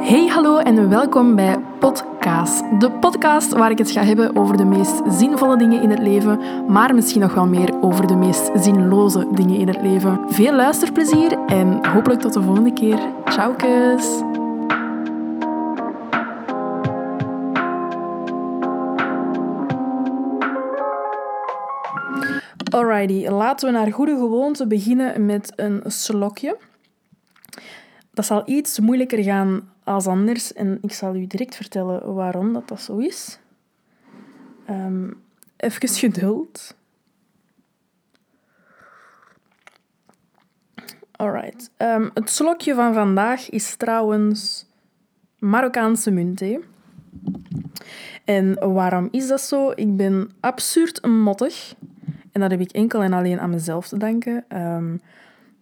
Hey, hallo en welkom bij Podcast. De podcast waar ik het ga hebben over de meest zinvolle dingen in het leven, maar misschien nog wel meer over de meest zinloze dingen in het leven. Veel luisterplezier en hopelijk tot de volgende keer. Ciao, kus! Alrighty, laten we naar goede gewoonte beginnen met een slokje. Dat zal iets moeilijker gaan als anders en ik zal u direct vertellen waarom dat, dat zo is. Um, even geduld. Alright. Um, het slokje van vandaag is trouwens Marokkaanse muntthee. En waarom is dat zo? Ik ben absurd mottig. En dat heb ik enkel en alleen aan mezelf te danken. Um,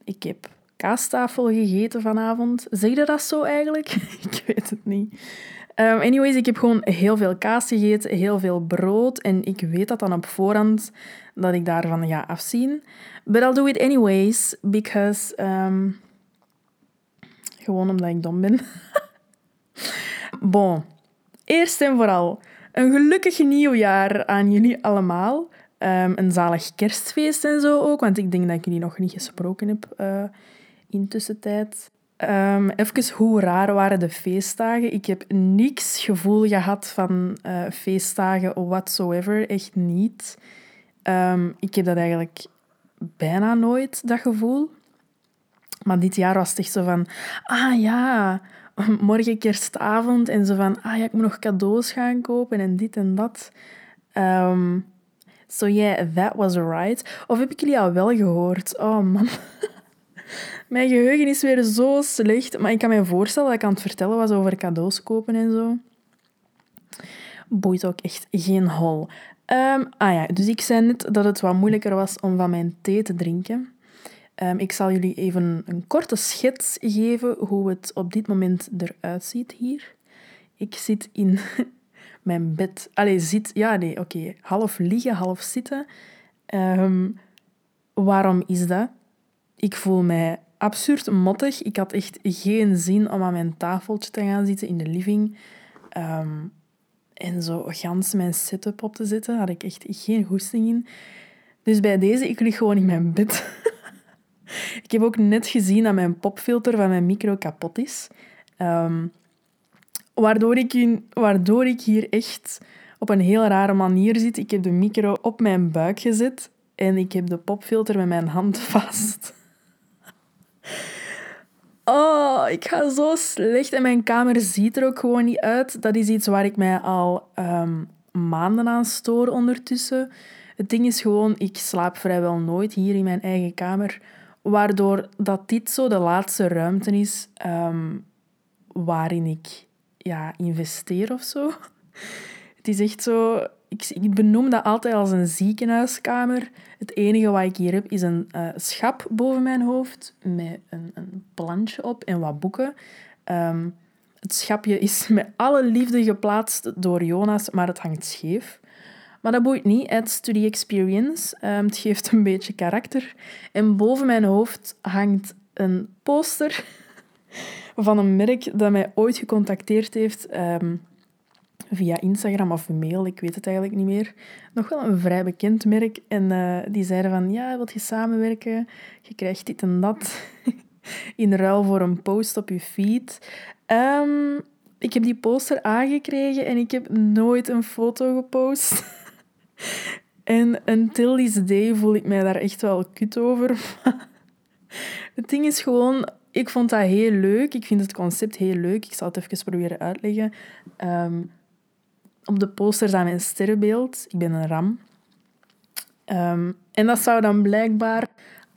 ik heb kaastafel gegeten vanavond. Zeg je dat zo eigenlijk? ik weet het niet. Um, anyways, ik heb gewoon heel veel kaas gegeten, heel veel brood. En ik weet dat dan op voorhand dat ik daarvan ga afzien. But I'll do it anyways, because... Um, gewoon omdat ik dom ben. bon. Eerst en vooral, een gelukkig nieuwjaar aan jullie allemaal. Um, een zalig kerstfeest en zo ook, want ik denk dat ik jullie nog niet gesproken heb uh, intussen tijd. Um, even, hoe raar waren de feestdagen? Ik heb niks gevoel gehad van uh, feestdagen whatsoever. Echt niet. Um, ik heb dat eigenlijk bijna nooit, dat gevoel. Maar dit jaar was het echt zo van... Ah ja, morgen kerstavond. En zo van... Ah ja, ik moet nog cadeaus gaan kopen en dit en dat. Um, so yeah, that was right. Of heb ik jullie al wel gehoord? Oh man... Mijn geheugen is weer zo slecht. Maar ik kan me voorstellen dat ik aan het vertellen was over cadeaus kopen en zo. Boeit ook echt geen hol. Um, ah ja, dus ik zei net dat het wat moeilijker was om van mijn thee te drinken. Um, ik zal jullie even een korte schets geven hoe het op dit moment eruit ziet hier. Ik zit in mijn bed. Allee, zit... Ja, nee, oké. Half liggen, half zitten. Um, waarom is dat? Ik voel mij absurd mottig. Ik had echt geen zin om aan mijn tafeltje te gaan zitten in de living. Um, en zo gans mijn setup op te zetten. had ik echt geen goesting in. Dus bij deze, ik lig gewoon in mijn bed. ik heb ook net gezien dat mijn popfilter van mijn micro kapot is. Um, waardoor, ik in, waardoor ik hier echt op een heel rare manier zit. Ik heb de micro op mijn buik gezet en ik heb de popfilter met mijn hand vast. Oh, ik ga zo slecht en mijn kamer ziet er ook gewoon niet uit. Dat is iets waar ik mij al um, maanden aan stoor ondertussen. Het ding is gewoon, ik slaap vrijwel nooit hier in mijn eigen kamer. Waardoor dat dit zo de laatste ruimte is um, waarin ik ja, investeer of zo. Het is echt zo ik, ik benoem dat altijd als een ziekenhuiskamer. Het enige wat ik hier heb is een uh, schap boven mijn hoofd met een, een plantje op en wat boeken. Um, het schapje is met alle liefde geplaatst door Jonas, maar het hangt scheef. Maar dat boeit niet, to the experience. Um, het geeft een beetje karakter. En boven mijn hoofd hangt een poster van een merk dat mij ooit gecontacteerd heeft... Um, via Instagram of mail, ik weet het eigenlijk niet meer. Nog wel een vrij bekend merk. En uh, die zeiden van, ja, wilt je samenwerken? Je krijgt dit en dat in ruil voor een post op je feed. Um, ik heb die poster aangekregen en ik heb nooit een foto gepost. en until this day voel ik mij daar echt wel kut over. het ding is gewoon, ik vond dat heel leuk. Ik vind het concept heel leuk. Ik zal het even proberen uitleggen. Um, op de poster staat mijn sterrenbeeld. Ik ben een ram. Um, en dat zou dan blijkbaar...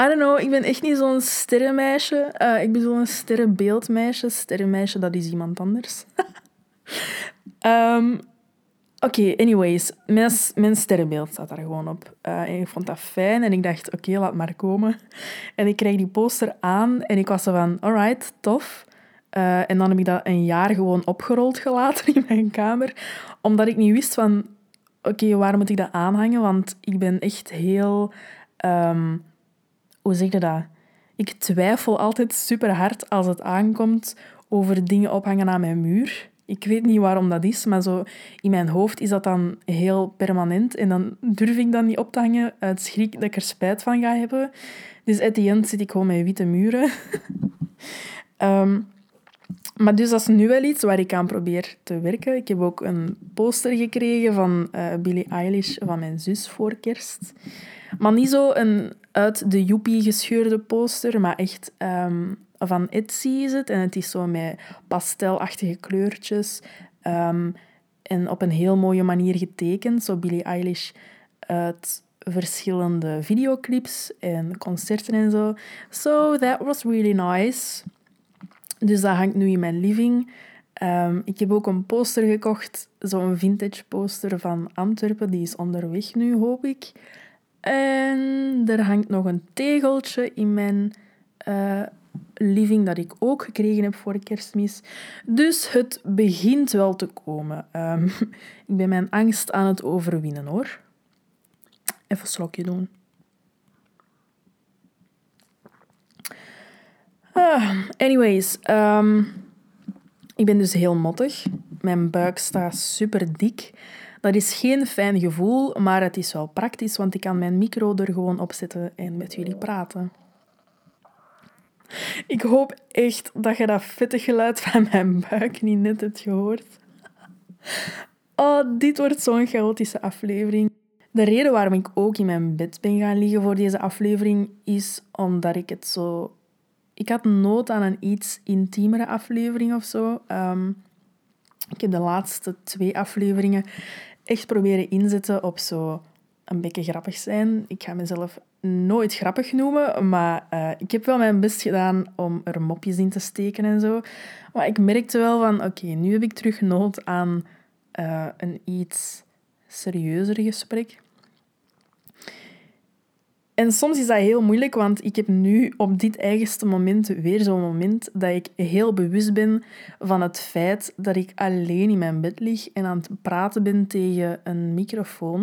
I don't know, ik ben echt niet zo'n sterrenmeisje. Uh, ik ben zo'n sterrenbeeldmeisje. Sterrenmeisje, dat is iemand anders. um, Oké, anyways. Mijn, mijn sterrenbeeld staat daar gewoon op. Uh, en ik vond dat fijn en ik dacht, oké, laat maar komen. En ik kreeg die poster aan en ik was zo van, alright, tof. Uh, en dan heb ik dat een jaar gewoon opgerold gelaten in mijn kamer omdat ik niet wist van, oké, waar moet ik dat aanhangen? Want ik ben echt heel, um, hoe zeg je dat? Ik twijfel altijd super hard als het aankomt over dingen ophangen aan mijn muur. Ik weet niet waarom dat is, maar zo in mijn hoofd is dat dan heel permanent. En dan durf ik dat niet op te hangen uit schrik dat ik er spijt van ga hebben. Dus at the end zit ik gewoon met witte muren. um, maar dus dat is nu wel iets waar ik aan probeer te werken. Ik heb ook een poster gekregen van uh, Billie Eilish van mijn zus voor kerst. Maar niet zo een uit de joepie gescheurde poster, maar echt um, van Etsy is het. En het is zo met pastelachtige kleurtjes. Um, en op een heel mooie manier getekend. Zo Billie Eilish uit verschillende videoclips en concerten en zo. So that was really nice. Dus dat hangt nu in mijn living. Um, ik heb ook een poster gekocht, zo'n vintage poster van Antwerpen. Die is onderweg nu, hoop ik. En er hangt nog een tegeltje in mijn uh, living dat ik ook gekregen heb voor kerstmis. Dus het begint wel te komen. Um, ik ben mijn angst aan het overwinnen hoor. Even een slokje doen. Ah, anyways, um, ik ben dus heel mottig. Mijn buik staat super dik. Dat is geen fijn gevoel, maar het is wel praktisch, want ik kan mijn micro er gewoon op zetten en met jullie praten. Ik hoop echt dat je dat vette geluid van mijn buik niet net hebt gehoord. Oh, dit wordt zo'n chaotische aflevering. De reden waarom ik ook in mijn bed ben gaan liggen voor deze aflevering is omdat ik het zo ik had nood aan een iets intiemere aflevering of zo. Ehm, ik heb de laatste twee afleveringen echt proberen inzetten op zo een beetje grappig zijn. Ik ga mezelf nooit grappig noemen, maar uh, ik heb wel mijn best gedaan om er mopjes in te steken en zo. Maar ik merkte wel van, oké, nu heb ik terug nood aan uh, een iets serieuzer gesprek. En soms is dat heel moeilijk, want ik heb nu op dit eigenste moment weer zo'n moment dat ik heel bewust ben van het feit dat ik alleen in mijn bed lig en aan het praten ben tegen een microfoon.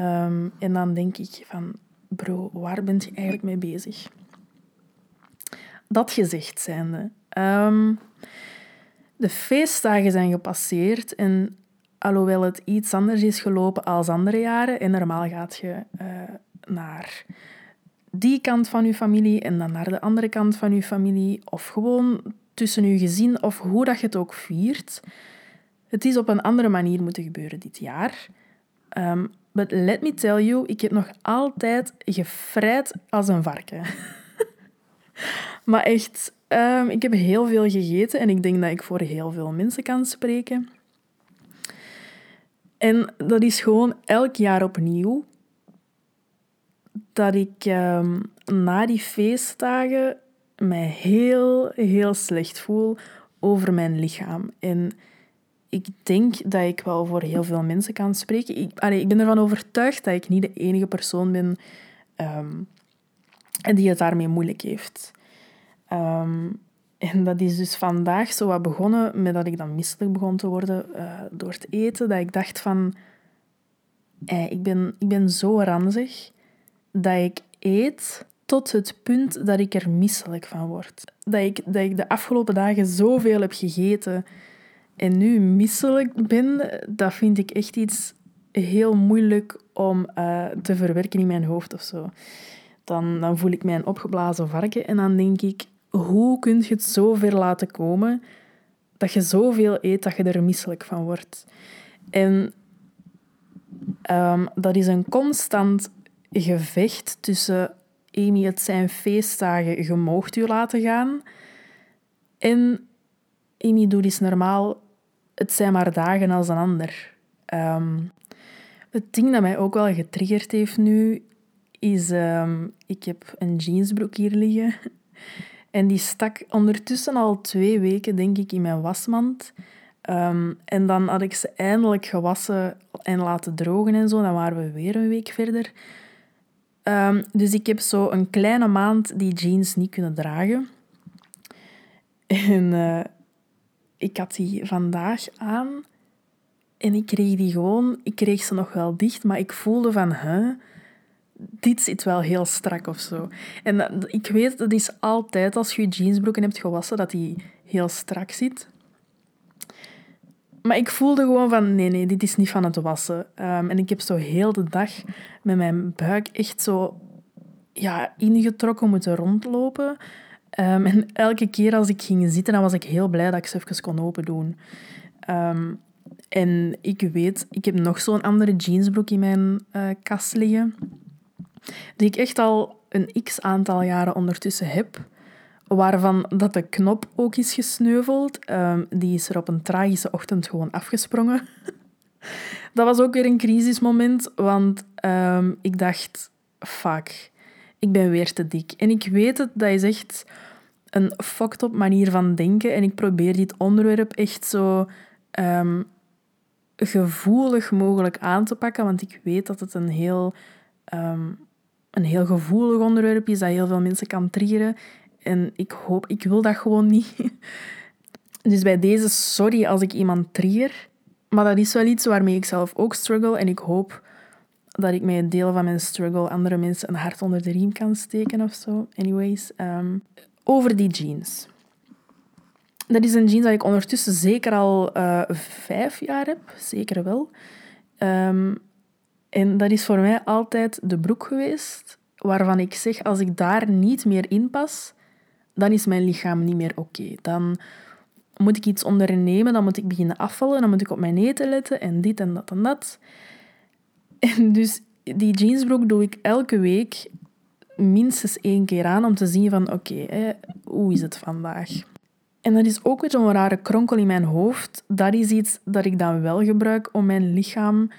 Um, en dan denk ik van, bro, waar ben je eigenlijk mee bezig? Dat gezegd zijnde. Um, de feestdagen zijn gepasseerd en alhoewel het iets anders is gelopen als andere jaren, en normaal gaat je... Uh, naar die kant van je familie en dan naar de andere kant van je familie. Of gewoon tussen je gezin of hoe dat je het ook viert. Het is op een andere manier moeten gebeuren dit jaar. Um, but let me tell you, ik heb nog altijd gefrijd als een varken. maar echt, um, ik heb heel veel gegeten en ik denk dat ik voor heel veel mensen kan spreken. En dat is gewoon elk jaar opnieuw dat ik um, na die feestdagen mij heel, heel slecht voel over mijn lichaam. En ik denk dat ik wel voor heel veel mensen kan spreken. Ik, allee, ik ben ervan overtuigd dat ik niet de enige persoon ben um, die het daarmee moeilijk heeft. Um, en dat is dus vandaag zo wat begonnen met dat ik dan misselijk begon te worden uh, door het eten. Dat ik dacht van, ik, ben, ik ben zo ranzig dat ik eet tot het punt dat ik er misselijk van word. Dat ik, dat ik de afgelopen dagen zoveel heb gegeten en nu misselijk ben, dat vind ik echt iets heel moeilijk om uh, te verwerken in mijn hoofd of zo. Dan, dan voel ik mij een opgeblazen varken en dan denk ik, hoe kun je het zo ver laten komen dat je zoveel eet dat je er misselijk van wordt? En um, dat is een constant gevecht tussen Amy, het zijn feestdagen, je moogt u laten gaan. En Amy, doe eens normaal, het zijn maar dagen als een ander. Um, het ding dat mij ook wel getriggerd heeft nu, is... Um, ik heb een jeansbroek hier liggen. En die stak ondertussen al twee weken, denk ik, in mijn wasmand. Um, en dan had ik ze eindelijk gewassen en laten drogen en zo. Dan waren we weer een week verder. Um, dus ik heb zo een kleine maand die jeans niet kunnen dragen. En uh, ik had die vandaag aan en ik kreeg die gewoon, ik kreeg ze nog wel dicht, maar ik voelde van, huh, dit zit wel heel strak of zo. En dat, ik weet, dat is altijd als je je jeansbroeken hebt gewassen, dat die heel strak zit. Maar ik voelde gewoon van, nee, nee, dit is niet van het wassen. Ehm, en ik heb zo heel de dag met mijn buik echt zo ja, ingetrokken moeten rondlopen. Ehm, en elke keer als ik ging zitten, dan was ik heel blij dat ik ze even kon open doen. Ehm, en ik weet, ik heb nog zo'n andere jeansbroek in mijn uh, kast liggen, die ik echt al een x aantal jaren ondertussen heb, waarvan dat de knop ook is gesneuveld. Um, die is er op een tragische ochtend gewoon afgesprongen. dat was ook weer een crisismoment, want ik dacht, fuck, ik ben weer te dik. En ik weet het, dat is echt een fucked up manier van denken. En ik probeer dit onderwerp echt zo ehm, gevoelig mogelijk aan te pakken, want ik weet dat het een heel, een heel gevoelig onderwerp is, dat heel veel mensen kan triggeren. En ik hoop, ik wil dat gewoon niet. Dus bij deze, sorry als ik iemand trigger, maar dat is wel iets waarmee ik zelf ook struggle. En ik hoop dat ik met deel van mijn struggle andere mensen een hart onder de riem kan steken of zo. Anyways, um, over die jeans. Dat is een jeans dat ik ondertussen zeker al uh, vijf jaar heb. Zeker wel. Um, en dat is voor mij altijd de broek geweest waarvan ik zeg, als ik daar niet meer in pas, dan is mijn lichaam niet meer oké. Dan moet ik iets ondernemen, dan moet ik beginnen afvallen, dan moet ik op mijn eten letten en dit en dat en dat. En dus die jeansbroek doe ik elke week minstens één keer aan om te zien van oké, hoe is het vandaag? En dat is ook weer zo'n rare kronkel in mijn hoofd. Dat is iets dat ik dan wel gebruik om mijn lichaam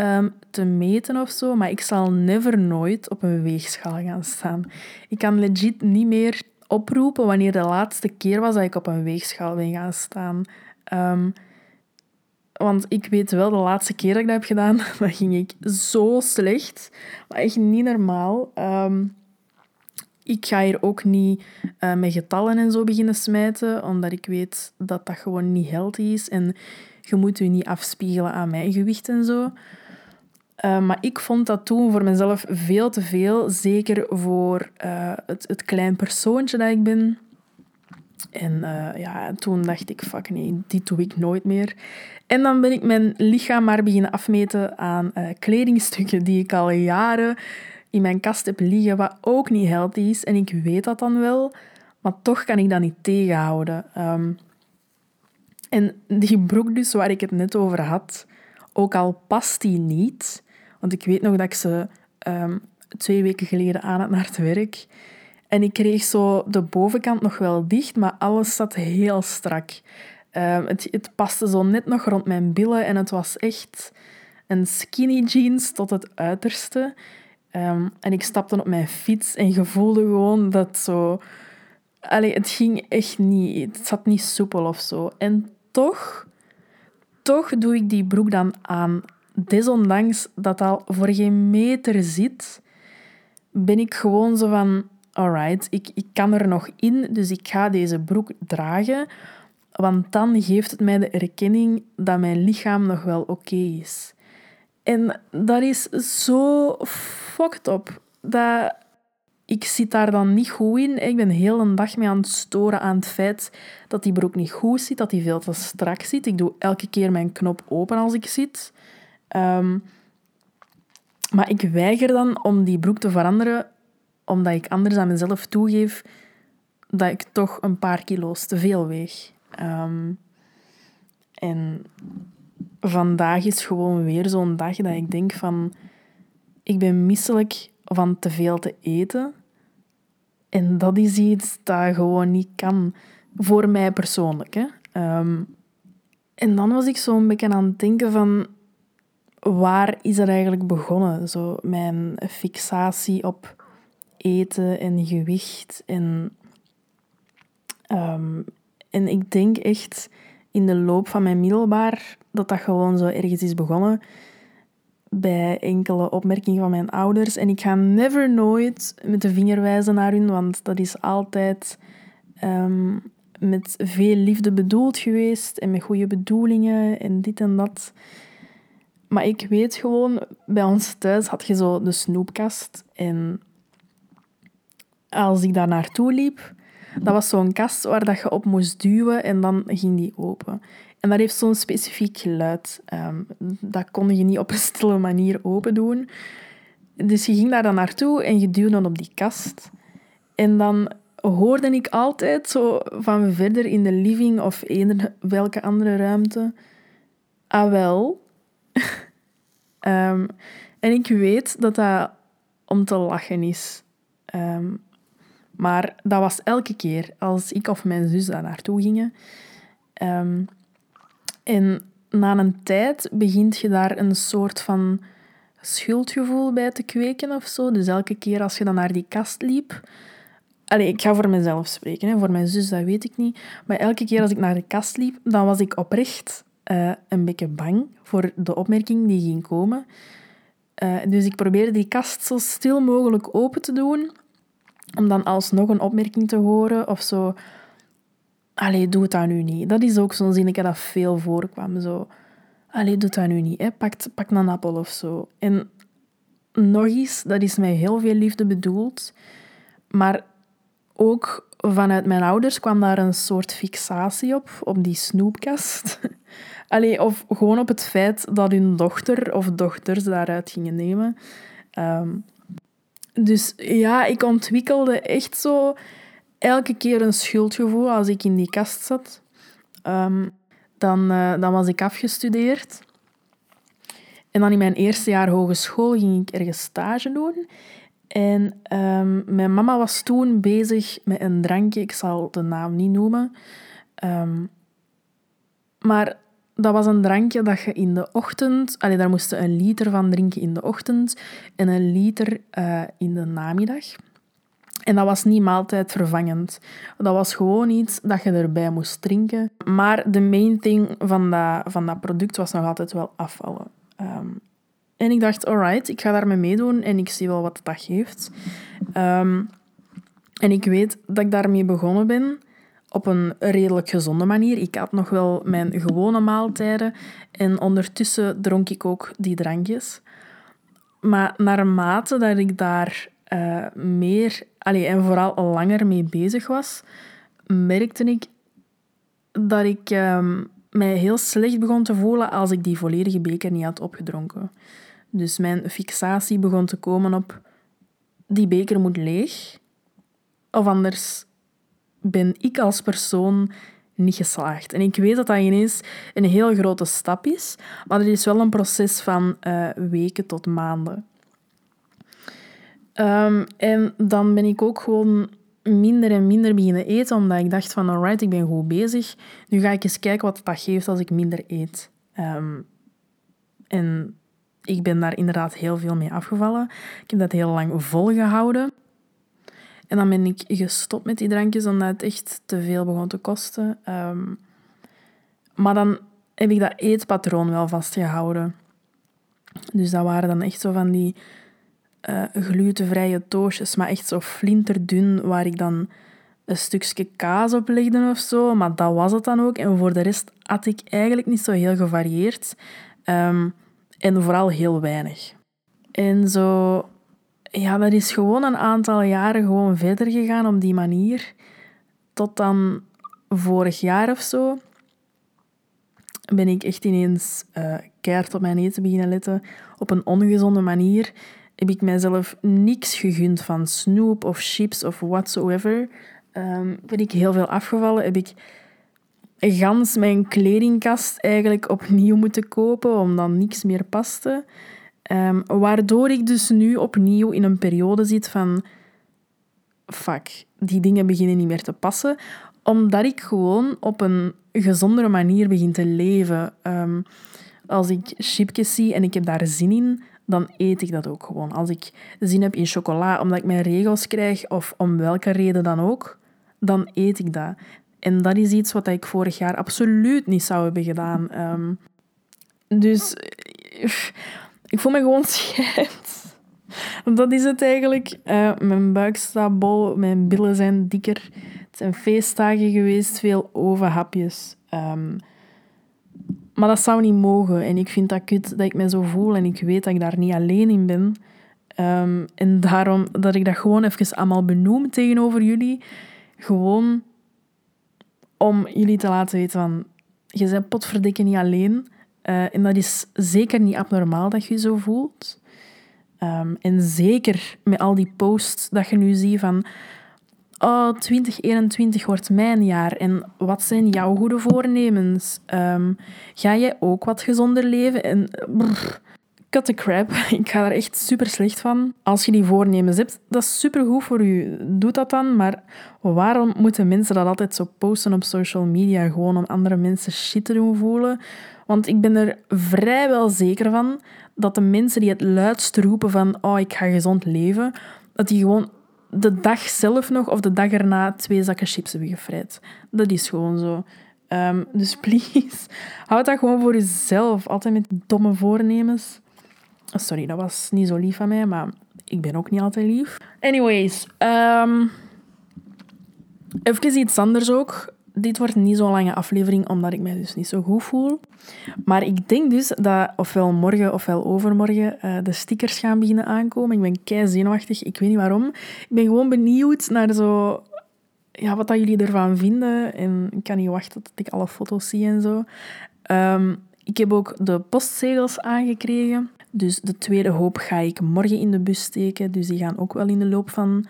um, te meten of zo, maar ik zal never nooit op een weegschaal gaan staan. Ik kan legit niet meer oproepen wanneer de laatste keer was dat ik op een weegschaal ben gaan staan. Um, want ik weet wel, de laatste keer dat ik dat heb gedaan, dat ging ik zo slecht. Echt niet normaal. Ehm, ik ga hier ook niet uh, met getallen en zo beginnen smijten, omdat ik weet dat dat gewoon niet healthy is. En je moet je niet afspiegelen aan mijn gewicht en zo. Uh, maar ik vond dat toen voor mezelf veel te veel. Zeker voor uh, het, het klein persoontje dat ik ben. En uh, ja, toen dacht ik, fuck nee, dit doe ik nooit meer. En dan ben ik mijn lichaam maar beginnen afmeten aan kledingstukken die ik al jaren in mijn kast heb liggen, wat ook niet healthy is. En ik weet dat dan wel, maar toch kan ik dat niet tegenhouden. Um, en die broek dus, waar ik het net over had, ook al past die niet, want ik weet nog dat ik ze um, twee weken geleden aan had naar het werk, en ik kreeg zo de bovenkant nog wel dicht, maar alles zat heel strak. Ehm, het, het paste zo net nog rond mijn billen en het was echt een skinny jeans tot het uiterste. Um, en ik stapte op mijn fiets en je voelde gewoon dat zo... Allee, het ging echt niet... Het zat niet soepel of zo. En toch, toch doe ik die broek dan aan. Desondanks dat al voor geen meter zit, ben ik gewoon zo van alright, ik, ik kan er nog in, dus ik ga deze broek dragen, want dan geeft het mij de erkenning dat mijn lichaam nog wel oké is. En dat is zo fucked up. Dat, ik zit daar dan niet goed in. Ik ben heel een dag mee aan het storen aan het feit dat die broek niet goed zit, dat die veel te strak zit. Ik doe elke keer mijn knop open als ik zit. Um, maar ik weiger dan om die broek te veranderen omdat ik anders aan mezelf toegeef dat ik toch een paar kilo's te veel weeg. Ehm, en vandaag is gewoon weer zo'n dag dat ik denk van... Ik ben misselijk van te veel te eten. En dat is iets dat gewoon niet kan. Voor mij persoonlijk. Hè. Ehm, en dan was ik zo een beetje aan het denken van... Waar is er eigenlijk begonnen? Zo mijn fixatie op eten en gewicht. En, um, en ik denk echt in de loop van mijn middelbaar dat dat gewoon zo ergens is begonnen bij enkele opmerkingen van mijn ouders. En ik ga never nooit met de vinger wijzen naar hun, want dat is altijd um, met veel liefde bedoeld geweest en met goede bedoelingen en dit en dat. Maar ik weet gewoon, bij ons thuis had je zo de snoepkast en als ik daar naartoe liep, dat was zo'n kast waar dat je op moest duwen en dan ging die open. En dat heeft zo'n specifiek geluid. Ehm, dat kon je niet op een stille manier open doen. Dus je ging daar dan naartoe en je duwde dan op die kast. En dan hoorde ik altijd zo van verder in de living of eender welke andere ruimte. Ah wel. Ehm, en ik weet dat dat om te lachen is. Ehm, maar dat was elke keer als ik of mijn zus daar naartoe gingen. Um, en na een tijd begint je daar een soort van schuldgevoel bij te kweken of zo. Dus elke keer als je dan naar die kast liep... Allee, ik ga voor mezelf spreken. Hè. Voor mijn zus, dat weet ik niet. Maar elke keer als ik naar de kast liep, dan was ik oprecht uh, een beetje bang voor de opmerking die ging komen. Uh, dus ik probeerde die kast zo stil mogelijk open te doen, om dan alsnog een opmerking te horen of zo. Allee, doe het dat nu niet. Dat is ook zo'n zinnetje dat veel voorkwam. Zo, allee, doe dat nu niet. Hè. Pak, een appel of zo. En nog eens, dat is met heel veel liefde bedoeld. Maar ook vanuit mijn ouders kwam daar een soort fixatie op, op die snoepkast. Allee, of gewoon op het feit dat hun dochter of dochters daaruit gingen nemen. Ehm, dus ja, ik ontwikkelde echt zo elke keer een schuldgevoel als ik in die kast zat. Ehm, dan, uh, dan was ik afgestudeerd. En dan in mijn eerste jaar hogeschool ging ik ergens stage doen. En um, mijn mama was toen bezig met een drankje, ik zal de naam niet noemen. Maar dat was een drankje dat je in de ochtend... Allee, daar moest je een liter van drinken in de ochtend en een liter uh, in de namiddag. En dat was niet maaltijdvervangend. Dat was gewoon iets dat je erbij moest drinken. Maar de main thing van dat, van dat product was nog altijd wel afvallen. Um, en ik dacht, alright, ik ga daarmee meedoen en ik zie wel wat dat geeft. Um, en ik weet dat ik daarmee begonnen ben op een redelijk gezonde manier. Ik had nog wel mijn gewone maaltijden en ondertussen dronk ik ook die drankjes. Maar naarmate dat ik daar uh, meer allee, en vooral al langer mee bezig was, merkte ik dat ik uh, mij heel slecht begon te voelen als ik die volledige beker niet had opgedronken. Dus mijn fixatie begon te komen op die beker moet leeg, of anders ben ik als persoon niet geslaagd. En ik weet dat dat ineens een heel grote stap is, maar het is wel een proces van uh, weken tot maanden. Um, en dan ben ik ook gewoon minder en minder beginnen eten, omdat ik dacht van, alright, ik ben goed bezig. Nu ga ik eens kijken wat dat geeft als ik minder eet. Um, en ik ben daar inderdaad heel veel mee afgevallen. Ik heb dat heel lang volgehouden. En dan ben ik gestopt met die drankjes omdat het echt te veel begon te kosten. Um, maar dan heb ik dat eetpatroon wel vastgehouden. Dus dat waren dan echt zo van die uh, glutenvrije toastjes, maar echt zo flinterdun, waar ik dan een stukje kaas op legde of zo. Maar dat was het dan ook. En voor de rest had ik eigenlijk niet zo heel gevarieerd. Um, en vooral heel weinig. En zo ja, dat is gewoon een aantal jaren gewoon verder gegaan op die manier. Tot dan vorig jaar of zo ben ik echt ineens uh, keihard op mijn eten beginnen letten. Op een ongezonde manier heb ik mijzelf niks gegund van snoep of chips of whatsoever. Um, ben ik heel veel afgevallen. Heb ik gans mijn kledingkast eigenlijk opnieuw moeten kopen, omdat niks meer paste. Um, waardoor ik dus nu opnieuw in een periode zit van... Fuck, die dingen beginnen niet meer te passen. Omdat ik gewoon op een gezondere manier begin te leven. Um, als ik chipjes zie en ik heb daar zin in, dan eet ik dat ook gewoon. Als ik zin heb in chocola omdat ik mijn regels krijg of om welke reden dan ook, dan eet ik dat. En dat is iets wat ik vorig jaar absoluut niet zou hebben gedaan. Um, dus ik voel me gewoon schijt. Dat is het eigenlijk. Uh, mijn buik staat bol, mijn billen zijn dikker. Het zijn feestdagen geweest, veel ovenhapjes. Um, maar dat zou niet mogen. En ik vind dat kut dat ik me zo voel. En ik weet dat ik daar niet alleen in ben. Um, en daarom dat ik dat gewoon even allemaal benoem tegenover jullie. Gewoon om jullie te laten weten van... Je bent potverdikke niet alleen. Uh, en dat is zeker niet abnormaal dat je zo voelt. Um, en zeker met al die posts dat je nu ziet van... Oh, 2021 wordt mijn jaar. En wat zijn jouw goede voornemens? Um, ga jij ook wat gezonder leven? En cut the crap. Ik ga er echt super slecht van. Als je die voornemens hebt, dat is super goed voor je. Doe dat dan. Maar waarom moeten mensen dat altijd zo posten op social media? Gewoon om andere mensen shit te doen voelen? Want ik ben er vrijwel zeker van dat de mensen die het luidst roepen van oh, ik ga gezond leven, dat die gewoon de dag zelf nog of de dag erna twee zakken chips hebben gevrijd. Dat is gewoon zo. Um, dus please, houd dat gewoon voor jezelf. Altijd met domme voornemens. Sorry, dat was niet zo lief van mij, maar ik ben ook niet altijd lief. Anyways, um, even iets anders ook dit wordt niet zo'n lange aflevering, omdat ik mij dus niet zo goed voel. Maar ik denk dus dat ofwel morgen ofwel overmorgen uh, de stickers gaan beginnen aankomen. Ik ben kei zenuwachtig, ik weet niet waarom. Ik ben gewoon benieuwd naar zo... Ja, wat dat jullie ervan vinden. En ik kan niet wachten tot ik alle foto's zie en zo. Um, ik heb ook de postzegels aangekregen. Dus de tweede hoop ga ik morgen in de bus steken. Dus die gaan ook wel in de loop van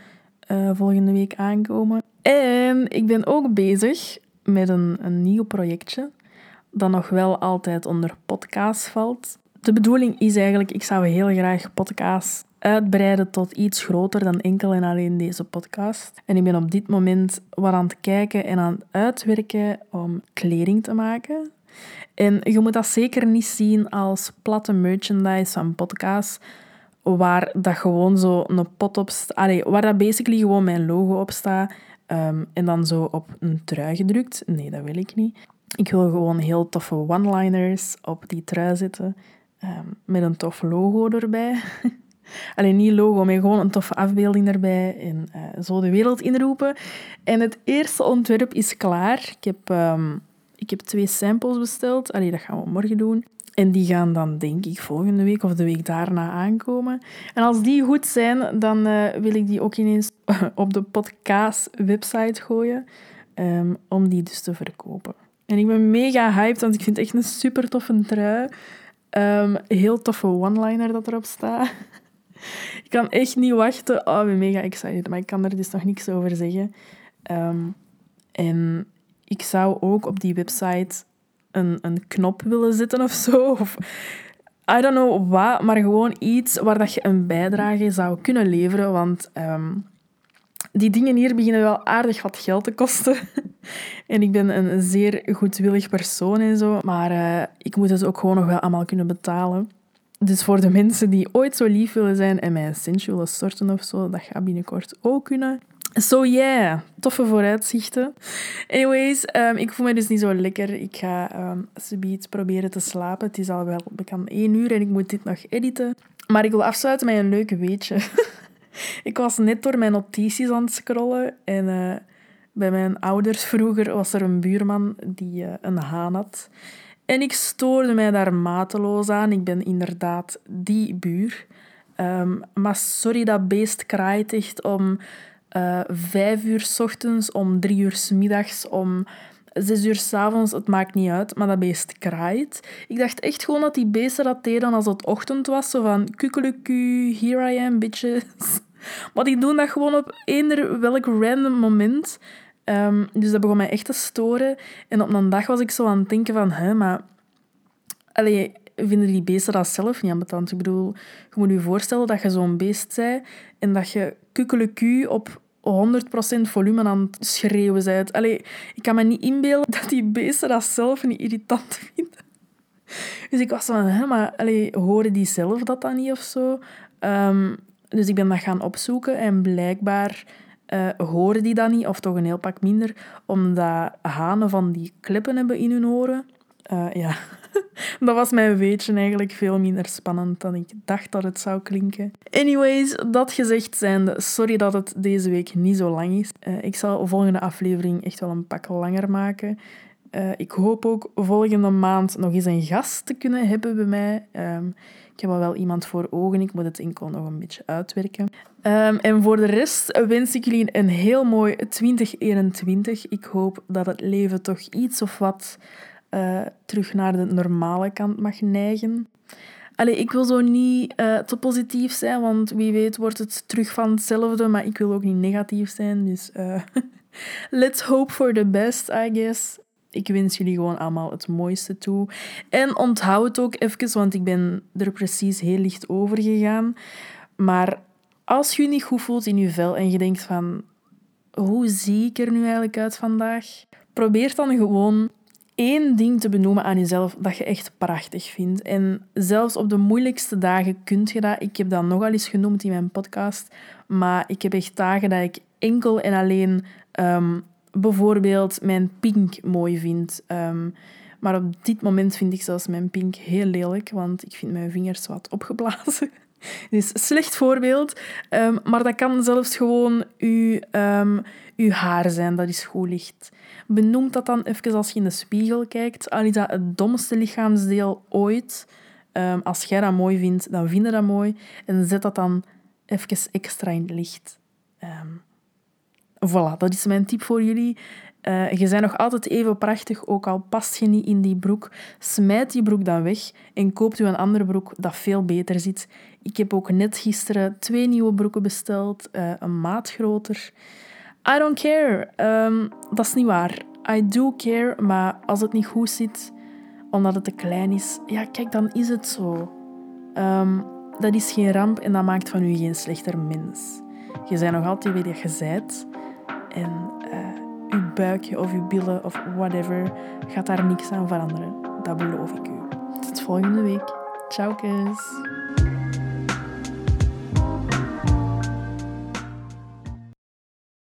uh, volgende week aankomen. En ik ben ook bezig met een, een nieuw projectje dat nog wel altijd onder podcast valt. De bedoeling is eigenlijk, ik zou heel graag podcast uitbreiden tot iets groter dan enkel en alleen deze podcast. En ik ben op dit moment wat aan het kijken en aan het uitwerken om kleding te maken. En je moet dat zeker niet zien als platte merchandise van podcast, waar dat gewoon zo een pot op staat. Waar dat basically gewoon mijn logo op staat Ehm, en dan zo op een trui gedrukt. Nee, dat wil ik niet. Ik wil gewoon heel toffe one-liners op die trui zetten. Um, met een tof logo erbij. Alleen niet logo, maar gewoon een toffe afbeelding erbij. En uh, zo de wereld inroepen. En het eerste ontwerp is klaar. Ik heb, um, ik heb twee samples besteld. Allee, dat gaan we morgen doen. En die gaan dan, denk ik, volgende week of de week daarna aankomen. En als die goed zijn, dan uh, wil ik die ook ineens op de podcast-website gooien. Um, om die dus te verkopen. En ik ben mega hyped, want ik vind het echt een super toffe trui. Um, heel toffe one-liner dat erop staat. ik kan echt niet wachten. Oh, ik ben mega excited, maar ik kan er dus nog niks over zeggen. Um, en ik zou ook op die website een, een knop willen zetten of zo. Of I don't know wat, maar gewoon iets waar dat je een bijdrage zou kunnen leveren. Want ehm, die dingen hier beginnen wel aardig wat geld te kosten. en ik ben een zeer goedwillig persoon en zo. Maar uh, ik moet het ook gewoon nog wel allemaal kunnen betalen. Dus voor de mensen die ooit zo lief willen zijn en mij een centje willen storten of zo, dat gaat binnenkort ook kunnen. So yeah, toffe vooruitzichten. Anyways, um, ik voel me dus niet zo lekker. Ik ga um, subiet proberen te slapen. Het is al wel bekend één uur en ik moet dit nog editen. Maar ik wil afsluiten met een leuk weetje. ik was net door mijn notities aan het scrollen en uh, bij mijn ouders vroeger was er een buurman die uh, een haan had. En ik stoorde mij daar mateloos aan. Ik ben inderdaad die buur. Um, maar sorry, dat beest kraait echt om uh, vijf uur s ochtends, om drie uur s middags, om zes uur s avonds. Het maakt niet uit, maar dat beest kraait. Ik dacht echt gewoon dat die beesten dat deden als het ochtend was. Zo van, kukeleku, here I am, bitches. Maar die doen dat gewoon op eender welk random moment. Um, dus dat begon mij echt te storen. En op een dag was ik zo aan het denken van, hè, maar... Allee, vinden die beesten dat zelf niet ambetant? Ik bedoel, je moet je voorstellen dat je zo'n beest bent en dat je kukeleku op 100% volume aan het schreeuwen bent. Allee, ik kan me niet inbeelden dat die beesten dat zelf niet irritant vinden. Dus ik was van, hè, maar allee, horen die zelf dat dan niet of zo? Um, dus ik ben dat gaan opzoeken en blijkbaar uh, horen die dat niet, of toch een heel pak minder, omdat hanen van die kleppen hebben in hun oren. Uh, ja, dat was mijn weetje eigenlijk veel minder spannend dan ik dacht dat het zou klinken. Anyways, dat gezegd zijnde, sorry dat het deze week niet zo lang is. Uh, ik zal de volgende aflevering echt wel een pak langer maken. Eh, ik hoop ook volgende maand nog eens een gast te kunnen hebben bij mij. Ehm, ik heb al wel iemand voor ogen. Ik moet het enkel nog een beetje uitwerken. Ehm, en voor de rest wens ik jullie een heel mooi 2021. Ik hoop dat het leven toch iets of wat uh, terug naar de normale kant mag neigen. Allee, ik wil zo niet uh, te positief zijn, want wie weet wordt het terug van hetzelfde, maar ik wil ook niet negatief zijn. Dus uh, let's hope for the best, I guess. Ik wens jullie gewoon allemaal het mooiste toe. En onthoud het ook even, want ik ben er precies heel licht over gegaan. Maar als je je niet goed voelt in je vel en je denkt van... Hoe zie ik er nu eigenlijk uit vandaag? Probeer dan gewoon één ding te benoemen aan jezelf dat je echt prachtig vindt. En zelfs op de moeilijkste dagen kun je dat. Ik heb dat nogal eens genoemd in mijn podcast. Maar ik heb echt dagen dat ik enkel en alleen um, bijvoorbeeld mijn pink mooi vind. Um, maar op dit moment vind ik zelfs mijn pink heel lelijk, want ik vind mijn vingers wat opgeblazen. Dus slecht voorbeeld. Um, maar dat kan zelfs gewoon uw, um, uw haar zijn dat is goed licht. Benoem dat dan even als je in de spiegel kijkt. Al is dat het domste lichaamsdeel ooit. Um, als jij dat mooi vindt, dan vind je dat mooi. En zet dat dan even extra in het licht. Voilà, dat is mijn tip voor jullie. Uh, je bent nog altijd even prachtig, ook al past je niet in die broek. Smijt die broek dan weg en koopt u een andere broek dat veel beter zit. Ik heb ook net gisteren twee nieuwe broeken besteld, uh, een maat groter. I don't care. Um, dat is niet waar. I do care, maar als het niet goed zit, omdat het te klein is, ja, kijk, dan is het zo. Um, dat is geen ramp en dat maakt van u geen slechter mens. Je bent nog altijd wie je bent. En uw buikje of uw billen of whatever gaat daar niks aan veranderen. Dat beloof ik u. Tot volgende week. Ciao, kus.